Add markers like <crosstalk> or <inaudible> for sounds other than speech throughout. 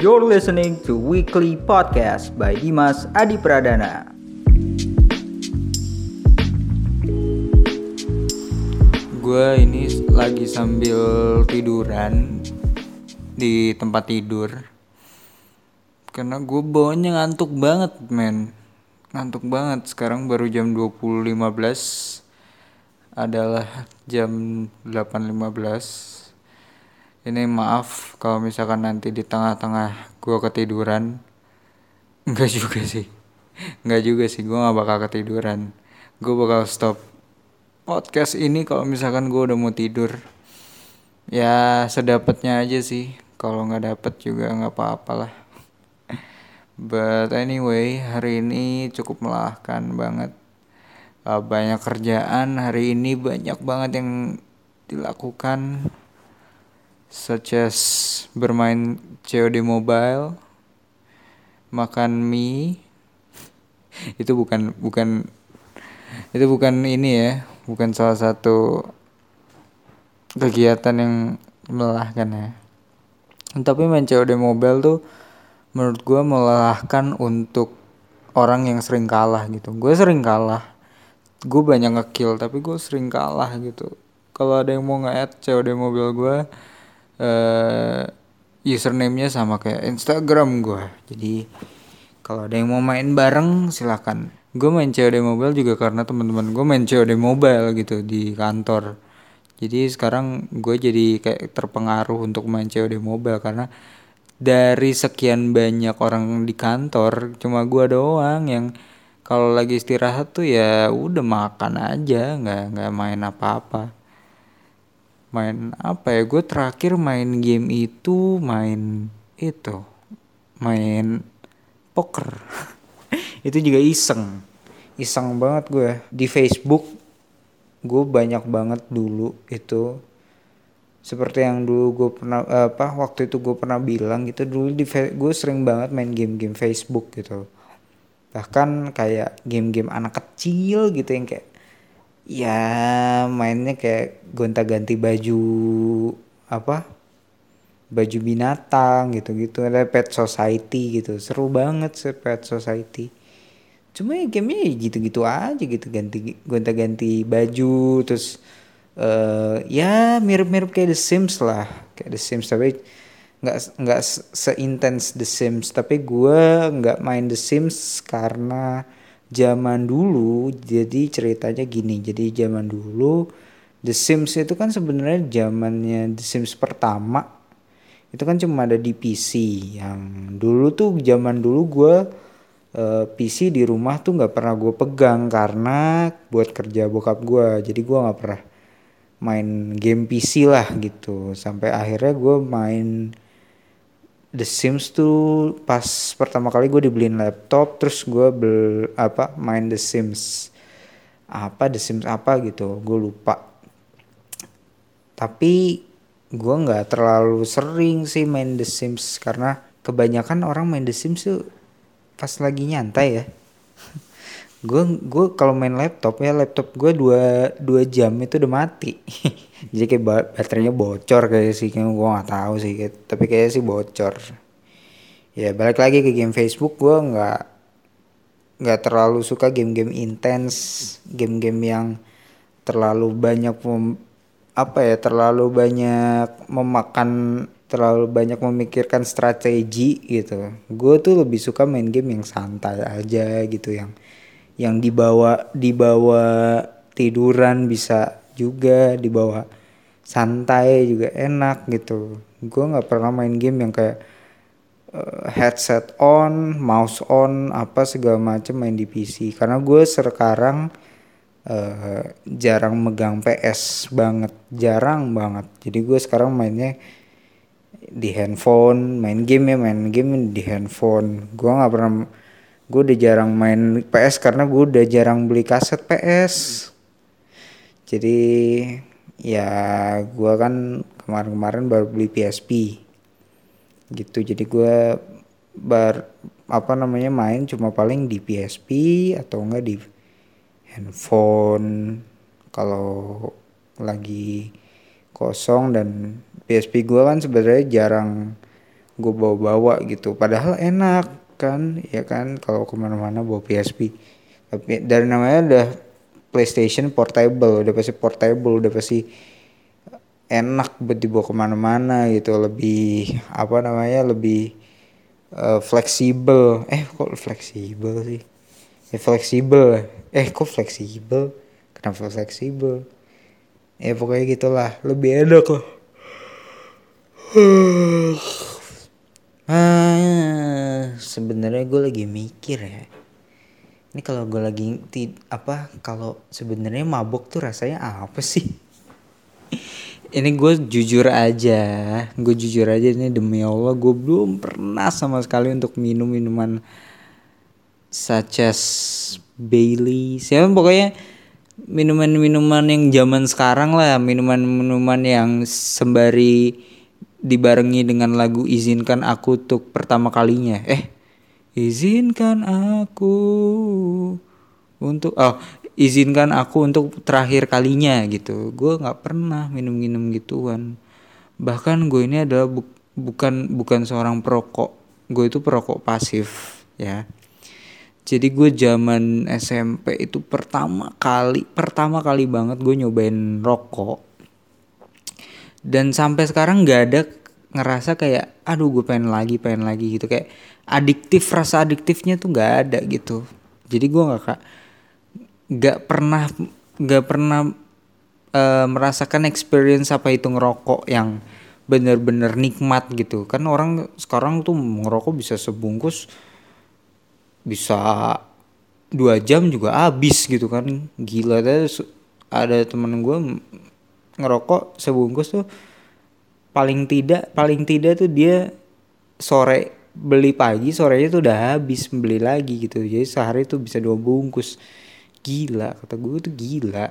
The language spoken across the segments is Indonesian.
You're listening to Weekly Podcast by Dimas Adi Pradana. Gue ini lagi sambil tiduran di tempat tidur. Karena gue bawanya ngantuk banget men. Ngantuk banget. Sekarang baru jam 20.15 adalah jam 8.15 ini maaf kalau misalkan nanti di tengah-tengah gue ketiduran. Enggak juga sih. Enggak juga sih gue gak bakal ketiduran. Gue bakal stop podcast ini kalau misalkan gue udah mau tidur. Ya sedapatnya aja sih. Kalau nggak dapet juga nggak apa-apa lah. But anyway hari ini cukup melelahkan banget. Uh, banyak kerjaan. Hari ini banyak banget yang dilakukan such as bermain COD mobile makan mie. <laughs> Itu bukan bukan itu bukan ini ya bukan salah satu kegiatan yang melelahkan ya. Tapi main COD mobile tuh menurut gue melelahkan untuk orang yang sering kalah gitu. Gue sering kalah. Gue banyak ngekill tapi gue sering kalah gitu. Kalau ada yang mau nge-add COD mobile gue uh, username-nya sama kayak Instagram gue jadi kalau ada yang mau main bareng silahkan gue main COD mobile juga karena teman-teman gue main COD mobile gitu di kantor. Jadi sekarang gue jadi kayak terpengaruh untuk main COD mobile karena dari sekian banyak orang di kantor cuma gue doang yang kalau lagi istirahat tuh ya udah makan aja nggak nggak main apa-apa main apa ya gue terakhir main game itu main itu main poker. <laughs> Itu juga iseng. Iseng banget gue di Facebook gue banyak banget dulu itu. Seperti yang dulu gue pernah apa waktu itu gue pernah bilang gitu dulu di gue sering banget main game-game Facebook gitu. Bahkan kayak game-game anak kecil gitu yang kayak ya mainnya kayak gonta-ganti baju apa baju binatang gitu-gitu. Ada pet society gitu. Seru banget sih pet society. Cuma ya gamenya ya gitu-gitu aja gitu. Ganti gonta-ganti baju terus uh, ya mirip-mirip kayak The Sims lah. Kayak The Sims tapi nggak nggak seintens The Sims. Tapi gue nggak main The Sims karena zaman dulu jadi ceritanya gini. Jadi zaman dulu The Sims itu kan sebenarnya zamannya The Sims pertama. Itu kan cuma ada di PC yang dulu tuh zaman dulu gue uh, PC di rumah tuh nggak pernah gue pegang karena buat kerja bokap gue jadi gue nggak pernah main game PC lah gitu. Sampai akhirnya gue main The Sims tuh pas pertama kali gue dibeliin laptop terus gue bel apa main The Sims. Apa The Sims apa gitu gue lupa. Tapi gue nggak terlalu sering sih main The Sims karena kebanyakan orang main The Sims tuh pas lagi nyantai ya <laughs> gue gue kalau main laptop ya laptop gue dua dua jam itu udah mati. <laughs> Jadi kayak baterainya bocor kayak sih kayak gue nggak tahu sih tapi kayak sih bocor. Ya balik lagi ke game Facebook gue nggak nggak terlalu suka game-game intens game-game yang terlalu banyak mem, apa ya terlalu banyak memakan terlalu banyak memikirkan strategi gitu. Gue tuh lebih suka main game yang santai aja gitu yang yang dibawa dibawa tiduran bisa juga dibawa santai juga enak gitu. Gue nggak pernah main game yang kayak uh, headset on mouse on apa segala macam main di PC karena gue sekarang uh, jarang megang PS banget jarang banget. Jadi gue sekarang mainnya di handphone main game ya main game di handphone. Gue nggak pernah gue udah jarang main PS karena gue udah jarang beli kaset PS jadi ya gue kan kemarin-kemarin baru beli PSP gitu jadi gue bar apa namanya main cuma paling di PSP atau enggak di handphone. Kalau lagi kosong dan PSP gue kan sebenarnya jarang gue bawa-bawa gitu. Padahal enak kan ya kan kalau ke mana-mana bawa PSP tapi dari namanya udah PlayStation portable udah pasti portable udah pasti enak buat dibawa ke mana-mana gitu lebih apa namanya lebih uh, fleksibel. Eh kok fleksibel sih? Ya fleksibel. Eh kok fleksibel? Kenapa fleksibel? Ya pokoknya gitulah. Lebih enak loh <sighs> ah sebenarnya gue lagi mikir ya. Ini kalau gue lagi ti, apa kalau sebenarnya mabuk tuh rasanya apa sih? <laughs> Ini gue jujur aja gue jujur aja ini demi allah gue belum pernah sama sekali untuk minum minuman such as Bailey. Siapa? Pokoknya minuman-minuman yang zaman sekarang lah minuman-minuman yang sembari dibarengi dengan lagu izinkan aku untuk pertama kalinya. Eh izinkan aku untuk oh izinkan aku untuk terakhir kalinya gitu. Gue nggak pernah minum-minum gituan. Bahkan gue ini adalah bu bukan bukan seorang perokok. Gue itu perokok pasif ya. Jadi gue zaman SMP itu pertama kali pertama kali banget gue nyobain rokok dan sampai sekarang nggak ada ngerasa kayak aduh gue pengen lagi pengen lagi gitu. Kayak adiktif rasa adiktifnya tuh nggak ada gitu. Jadi gue nggak kak nggak pernah nggak pernah uh, merasakan experience apa itu ngerokok yang bener-bener nikmat gitu. Kan orang sekarang tuh ngerokok bisa sebungkus bisa dua jam juga habis gitu kan. Gila ada ada temen gue ngerokok sebungkus tuh paling tidak paling tidak tuh dia sore beli pagi sorenya tuh udah habis beli lagi gitu. Jadi sehari tuh bisa dua bungkus. Gila kata gue tuh gila.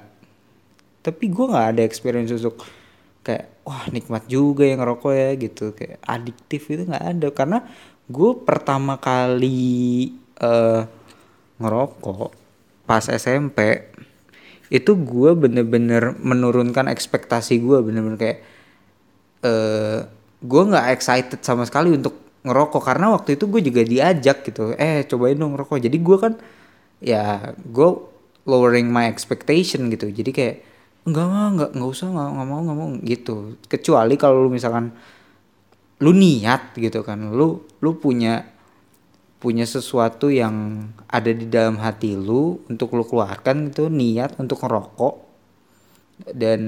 Tapi gue nggak ada experience untuk kayak wah nikmat juga yang ngerokok ya gitu. Kayak adiktif itu nggak ada. Karena gue pertama kali uh, ngerokok pas SMP itu gue bener-bener menurunkan ekspektasi gue bener-bener kayak uh, gue nggak excited sama sekali untuk ngerokok. Karena waktu itu gue juga diajak gitu eh cobain dong ngerokok. Jadi gue kan ya gue lowering my expectation gitu. Jadi kayak enggak mah enggak enggak usah enggak, enggak mau enggak mau gitu. Kecuali kalau lu misalkan lu niat gitu kan lu lu punya punya sesuatu yang ada di dalam hati lu untuk lu keluarkan itu niat untuk ngerokok. Dan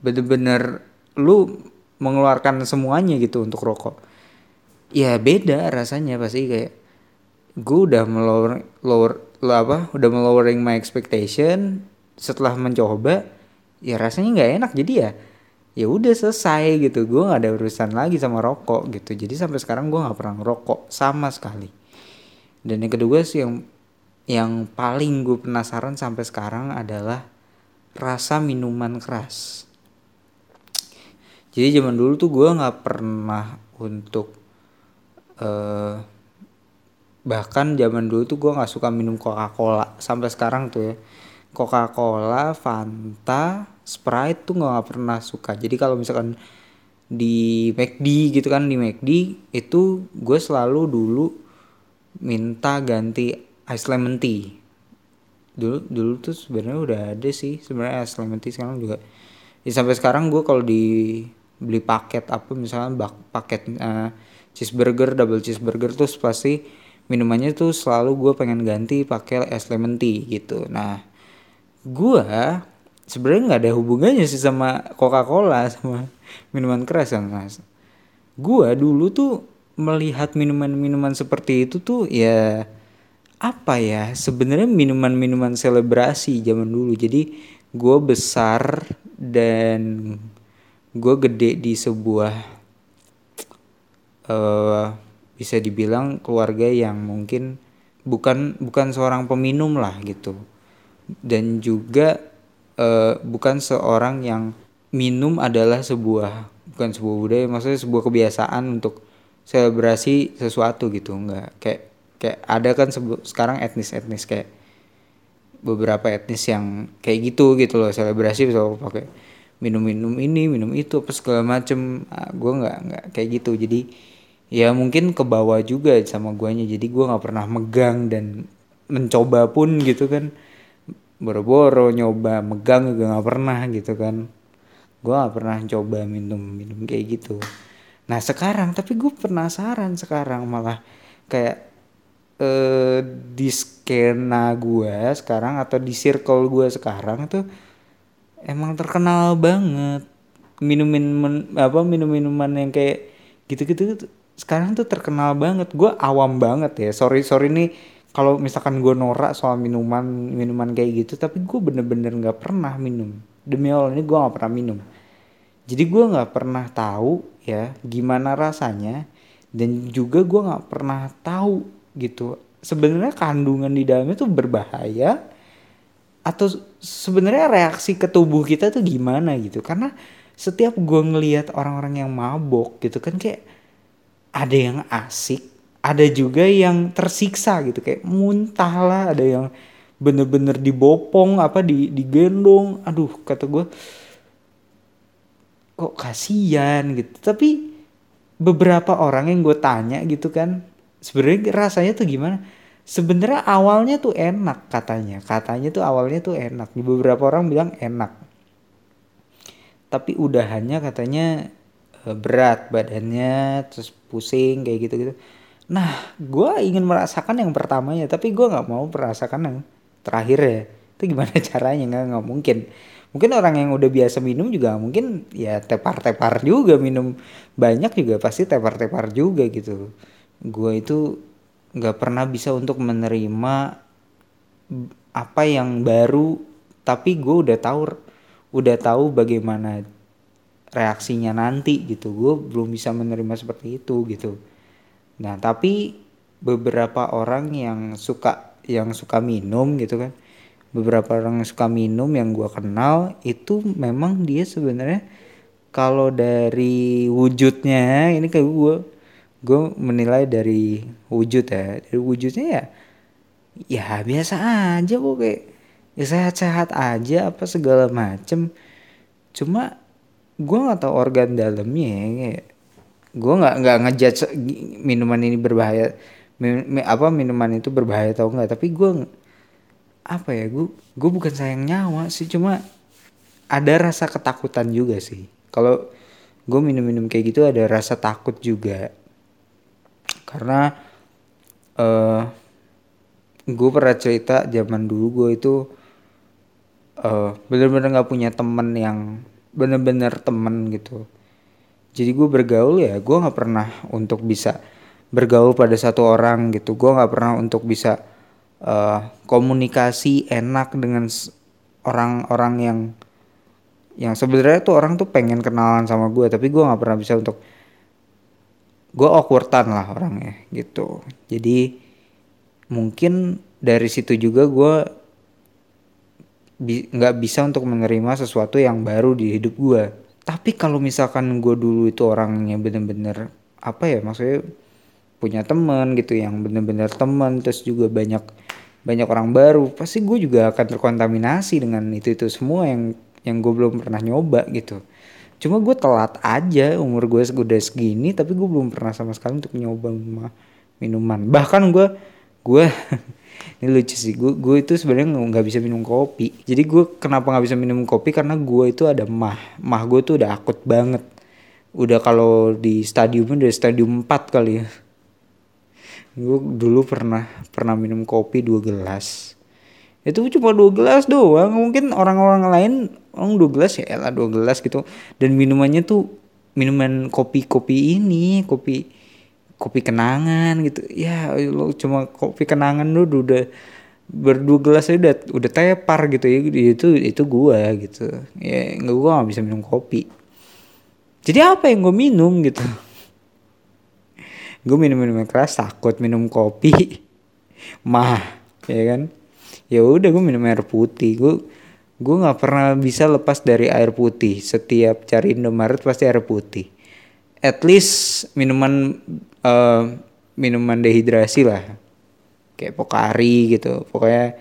bener-bener lu mengeluarkan semuanya gitu untuk rokok. Ya beda rasanya pasti kayak gue udah melower lower lo apa udah melowering my expectation setelah mencoba ya rasanya nggak enak. Jadi ya ya udah selesai gitu. Gue nggak ada urusan lagi sama rokok gitu. Jadi sampai sekarang gue nggak pernah ngerokok sama sekali dan yang kedua sih yang yang paling gue penasaran sampai sekarang adalah rasa minuman keras. Jadi zaman dulu tuh gue nggak pernah untuk uh, bahkan zaman dulu tuh gue nggak suka minum Coca Cola sampai sekarang tuh ya. Coca Cola Fanta Sprite tuh nggak pernah suka. Jadi kalau misalkan di McD gitu kan di McD itu gue selalu dulu minta ganti ice lemon tea. Dulu dulu tuh sebenarnya udah ada sih. Sebenarnya ice lemon tea sekarang juga. Ya, sampai sekarang gue kalau di beli paket apa misalnya bak paket uh, cheeseburger double cheeseburger tuh pasti minumannya tuh selalu gue pengen ganti pakai es lemon tea gitu. Nah gue sebenarnya nggak ada hubungannya sih sama coca cola sama minuman keras yang mas. Gue dulu tuh melihat minuman-minuman seperti itu tuh ya apa ya sebenarnya minuman-minuman selebrasi zaman dulu. Jadi gue besar dan gue gede di sebuah uh, bisa dibilang keluarga yang mungkin bukan bukan seorang peminum lah gitu. Dan juga uh, bukan seorang yang minum adalah sebuah bukan sebuah budaya maksudnya sebuah kebiasaan untuk selebrasi sesuatu gitu enggak kayak kayak ada kan sekarang etnis-etnis kayak beberapa etnis yang kayak gitu gitu loh selebrasi bisa pakai minum-minum ini minum itu apa segala macem. Nah, gue nggak nggak kayak gitu. Jadi ya mungkin ke bawah juga sama guanya. Jadi gue nggak pernah megang dan mencoba pun gitu kan. Boro-boro nyoba megang juga nggak pernah gitu kan. Gue nggak pernah coba minum minum kayak gitu nah sekarang tapi gue penasaran sekarang malah. Kayak eh, di skena gue sekarang atau di circle gue sekarang tuh emang terkenal banget. Minum minum apa minum minuman yang kayak gitu gitu sekarang tuh terkenal banget. Gue awam banget ya. Sorry sorry nih kalau misalkan gue norak soal minuman minuman kayak gitu tapi gue bener-bener nggak pernah minum. Demi allah ini gue nggak pernah minum jadi gue nggak pernah tahu ya gimana rasanya dan juga gue nggak pernah tahu gitu sebenarnya kandungan di dalamnya tuh berbahaya atau sebenarnya reaksi ke tubuh kita tuh gimana gitu. Karena setiap gue ngelihat orang-orang yang mabok gitu kan kayak ada yang asik ada juga yang tersiksa gitu kayak muntah lah ada yang bener-bener dibopong apa di digendong. Aduh kata gue kok kasihan gitu. Tapi beberapa orang yang gue tanya gitu kan sebenarnya rasanya tuh gimana? Sebenarnya awalnya tuh enak katanya. Katanya tuh awalnya tuh enak. Beberapa orang bilang enak. Tapi udahannya katanya eh, berat badannya terus pusing kayak gitu gitu nah gue ingin merasakan yang pertamanya tapi gue nggak mau merasakan yang terakhir ya itu gimana <laughs> caranya? Nggak nggak mungkin. Mungkin orang yang udah biasa minum juga mungkin ya tepar-tepar juga minum banyak juga pasti tepar-tepar juga gitu. Gue itu nggak pernah bisa untuk menerima apa yang baru tapi gue udah tahu udah tahu bagaimana reaksinya nanti gitu. Gue belum bisa menerima seperti itu gitu. Nah tapi beberapa orang yang suka yang suka minum gitu kan beberapa orang yang suka minum yang gue kenal itu memang dia sebenarnya kalau dari wujudnya ini kayak gue gue menilai dari wujud ya. Dari wujudnya ya ya biasa aja kok kayak ya sehat-sehat aja apa segala macem. Cuma gue nggak tahu organ dalamnya ya gue nggak nggak ngejudge minuman ini berbahaya min, apa minuman itu berbahaya atau enggak tapi gue apa ya gue gue bukan sayang nyawa sih cuma ada rasa ketakutan juga sih. Kalau gue minum-minum kayak gitu ada rasa takut juga. Karena uh, eh, gue pernah cerita zaman dulu gue itu uh, bener-bener nggak punya temen yang bener-bener temen gitu. Jadi gue bergaul ya gue nggak pernah untuk bisa bergaul pada satu orang gitu. Gue nggak pernah untuk bisa uh, komunikasi enak dengan orang-orang yang yang sebenarnya tuh orang tuh pengen kenalan sama gue tapi gue nggak pernah bisa untuk gue awkwardan lah orangnya gitu. Jadi mungkin dari situ juga gue nggak bi bisa untuk menerima sesuatu yang baru di hidup gue. Tapi kalau misalkan gue dulu itu orangnya bener-bener apa ya maksudnya punya teman gitu yang bener-bener teman terus juga banyak banyak orang baru pasti gue juga akan terkontaminasi dengan itu itu semua yang yang gue belum pernah nyoba gitu. Cuma gue telat aja umur gue udah segini tapi gue belum pernah sama sekali untuk nyoba minuman. Bahkan gue gue <laughs> ini lucu sih gue gue itu sebenarnya nggak bisa minum kopi. Jadi gue kenapa nggak bisa minum kopi? Karena gue itu ada mah mah gue tuh udah akut banget. Udah kalau di stadium udah stadium 4 kali ya gue dulu pernah pernah minum kopi dua gelas. Itu cuma dua gelas doang. Mungkin orang-orang lain orang dua gelas ya? Lah dua gelas gitu. Dan minumannya tuh minuman kopi-kopi ini kopi kopi kenangan gitu. Ya lo cuma kopi kenangan lu udah berdua gelas aja udah udah tepar gitu ya. Itu itu gua gitu. Ya nggak gua gak bisa minum kopi. Jadi apa yang gue minum gitu gue minum minum keras takut minum kopi. <laughs> Mah ya kan? Ya udah gue minum air putih. Gue gue nggak pernah bisa lepas dari air putih. Setiap cari Indomaret pasti air putih. At least minuman uh, minuman dehidrasi lah. Kayak pokari gitu. Pokoknya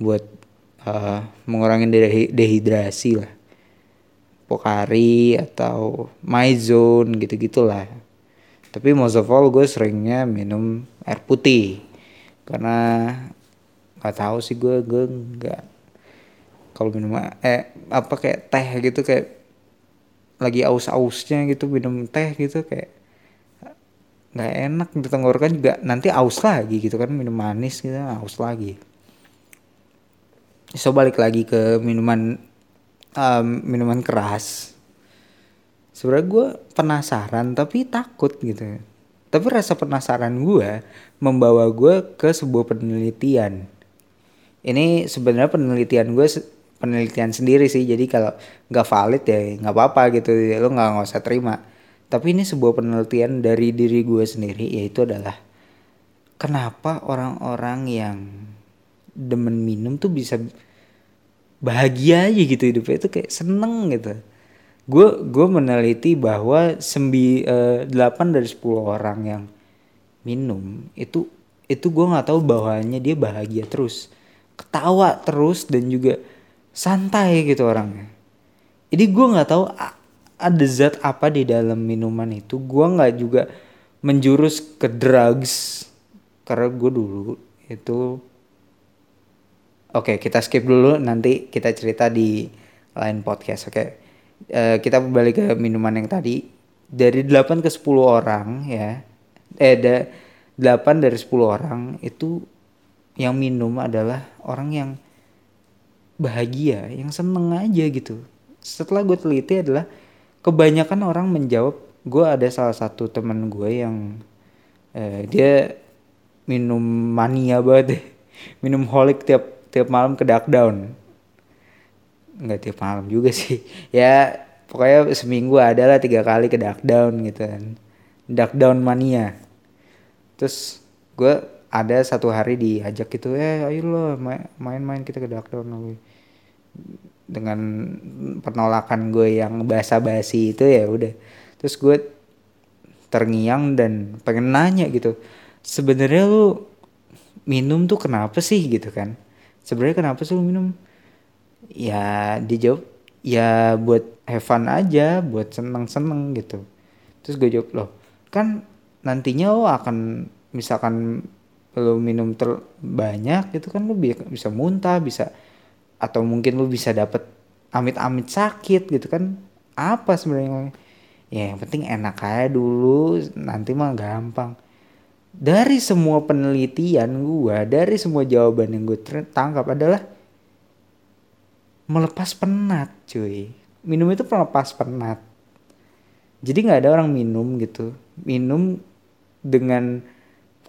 buat uh, mengurangi dehidrasi lah. Pokari atau Maizone gitu gitulah tapi most of all gue seringnya minum air putih. Karena nggak tahu sih gue gue nggak kalau minum eh apa kayak teh gitu kayak lagi aus-ausnya gitu minum teh gitu kayak nggak enak. Di tenggorokan juga nanti aus lagi gitu kan minum manis gitu aus lagi. So balik lagi ke minuman um, minuman keras sebenarnya gue penasaran tapi takut gitu. Tapi rasa penasaran gue membawa gue ke sebuah penelitian. Ini sebenarnya penelitian gue penelitian sendiri sih. Jadi kalau nggak valid ya nggak apa-apa gitu. Lo nggak nggak usah terima. Tapi ini sebuah penelitian dari diri gue sendiri yaitu adalah kenapa orang-orang yang demen minum tuh bisa bahagia aja gitu hidupnya. Itu kayak seneng gitu gue gue meneliti bahwa sembi uh, dari 10 orang yang minum itu itu gue nggak tahu bahwanya dia bahagia terus ketawa terus dan juga santai gitu orangnya jadi gue nggak tahu ada zat apa di dalam minuman itu gue nggak juga menjurus ke drugs karena gue dulu itu Oke, kita skip dulu nanti kita cerita di lain podcast. Oke. Uh, kita balik ke minuman yang tadi. Dari 8 ke 10 orang ya. Eh ada 8 dari 10 orang itu yang minum adalah orang yang bahagia, yang seneng aja gitu. Setelah gue teliti adalah kebanyakan orang menjawab, gue ada salah satu teman gue yang eh, dia minum mania banget deh. <laughs> Minum holik tiap tiap malam ke dark down nggak tiap malam juga sih. <laughs> Ya pokoknya seminggu adalah tiga kali ke dark down gitu kan. Dark down mania. Terus gue ada satu hari diajak gitu eh ayo lo main-main kita ke dark down lagi dengan penolakan gue yang basa-basi itu ya udah. Terus gue terngiang dan pengen nanya gitu sebenarnya lu minum tuh kenapa sih? Gitu kan. Sebenarnya kenapa sih lu minum ya dijawab ya buat have fun aja buat seneng-seneng gitu. Terus gue jawab loh kan nantinya lo akan misalkan lo minum ter banyak itu kan lo bisa muntah bisa atau mungkin lo bisa dapet amit-amit sakit gitu kan apa sebenarnya ya yang penting enak aja dulu nanti mah gampang. Dari semua penelitian gue, dari semua jawaban yang gue tangkap adalah melepas penat, cuy. Minum itu melepas penat. Jadi nggak ada orang minum gitu, minum dengan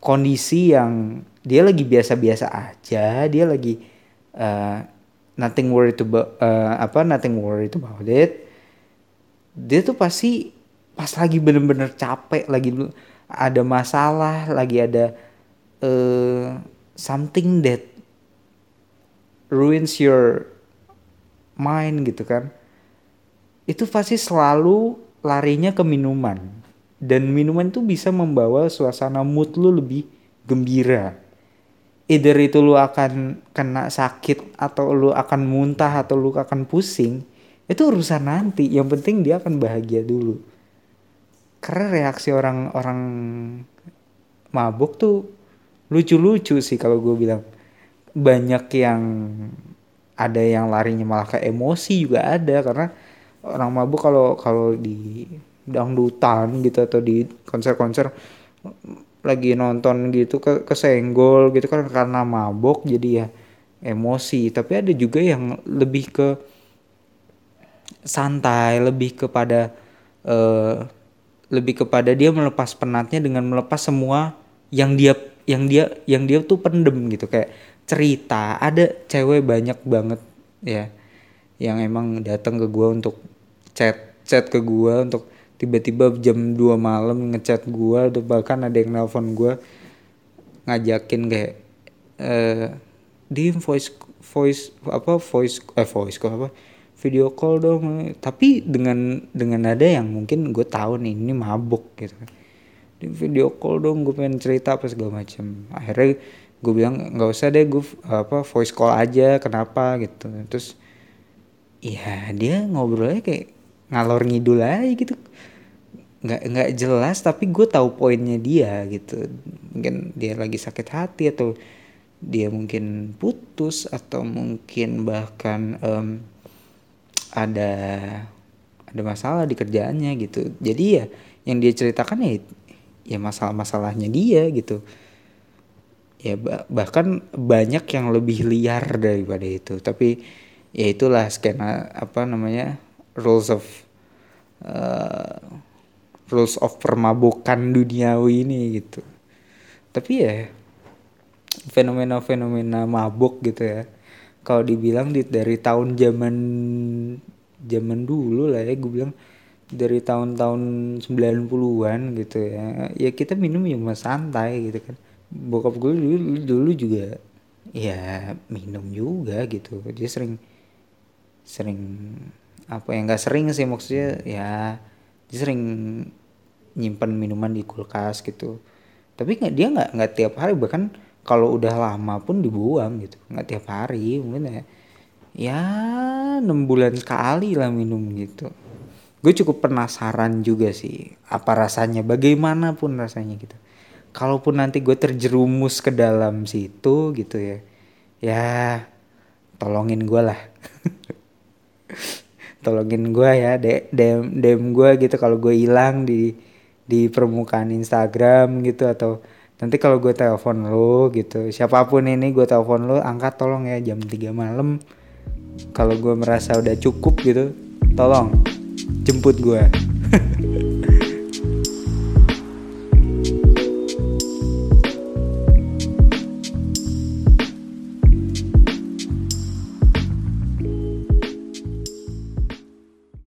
kondisi yang dia lagi biasa-biasa aja, dia lagi uh, nothing worried about uh, apa nothing worried about it. Dia tuh pasti pas lagi bener-bener capek, lagi ada masalah, lagi ada uh, something that ruins your mind gitu kan. Itu pasti selalu larinya ke minuman. Dan minuman itu bisa membawa suasana mood lu lebih gembira. Either itu lu akan kena sakit atau lu akan muntah atau lu akan pusing, itu urusan nanti. Yang penting dia akan bahagia dulu karena reaksi orang-orang mabuk tuh lucu-lucu sih kalau gue bilang banyak yang ada yang larinya malah ke emosi juga ada karena orang mabuk kalau kalau di dangdutan gitu atau di konser-konser lagi nonton gitu ke kesenggol gitu kan karena mabuk jadi ya emosi. Tapi ada juga yang lebih ke santai lebih kepada uh, lebih kepada dia melepas penatnya dengan melepas semua yang dia yang dia yang dia tuh pendem gitu. Kayak cerita. Ada cewek banyak banget ya yang emang datang ke gue untuk chat chat ke gue untuk tiba-tiba jam 2 malam ngechat gue atau bahkan ada yang nelpon gue ngajakin kayak eh di voice voice apa voice eh voice kok apa? Video call dong. Tapi dengan dengan ada yang mungkin gue tahu nih ini mabuk gitu di video call dong gue pengen cerita apa segala macam akhirnya gue bilang nggak usah deh gue apa voice call aja kenapa? Gitu. Terus ya dia ngobrolnya kayak ngalor ngidul aja gitu. Nggak nggak jelas tapi gue tahu poinnya dia gitu. Mungkin dia lagi sakit hati atau dia mungkin putus atau mungkin bahkan um, ada ada masalah di kerjaannya gitu. Jadi ya yang dia ceritakan ya ya masalah-masalahnya dia gitu ya bahkan banyak yang lebih liar daripada itu. Tapi ya itulah skena apa namanya rules of uh, rules of permabukan duniawi ini gitu. Tapi ya fenomena-fenomena mabuk gitu ya. Kalau dibilang di, dari tahun zaman zaman dulu lah ya gue bilang dari tahun-tahun 90-an gitu ya ya kita minum ya santai gitu kan bokap gue dulu dulu juga ya minum juga gitu. Dia sering sering apa yang nggak sering sih maksudnya ya dia sering nyimpan minuman di kulkas gitu. Tapi nggak dia nggak nggak tiap hari bahkan kalau udah lama pun dibuang gitu. Nggak tiap hari mungkin ya ya enam bulan sekali lah minum gitu. Gue cukup penasaran juga sih apa rasanya bagaimanapun rasanya gitu kalaupun nanti gue terjerumus ke dalam situ gitu ya ya tolongin gue lah. <laughs> Tolongin gue ya DM DM gue gitu kalau gue hilang di di permukaan Instagram gitu atau nanti kalau gue telepon lo gitu siapa pun ini gue telepon lo angkat tolong ya jam 3 malam. Kalau gue merasa udah cukup gitu tolong jemput gue <laughs>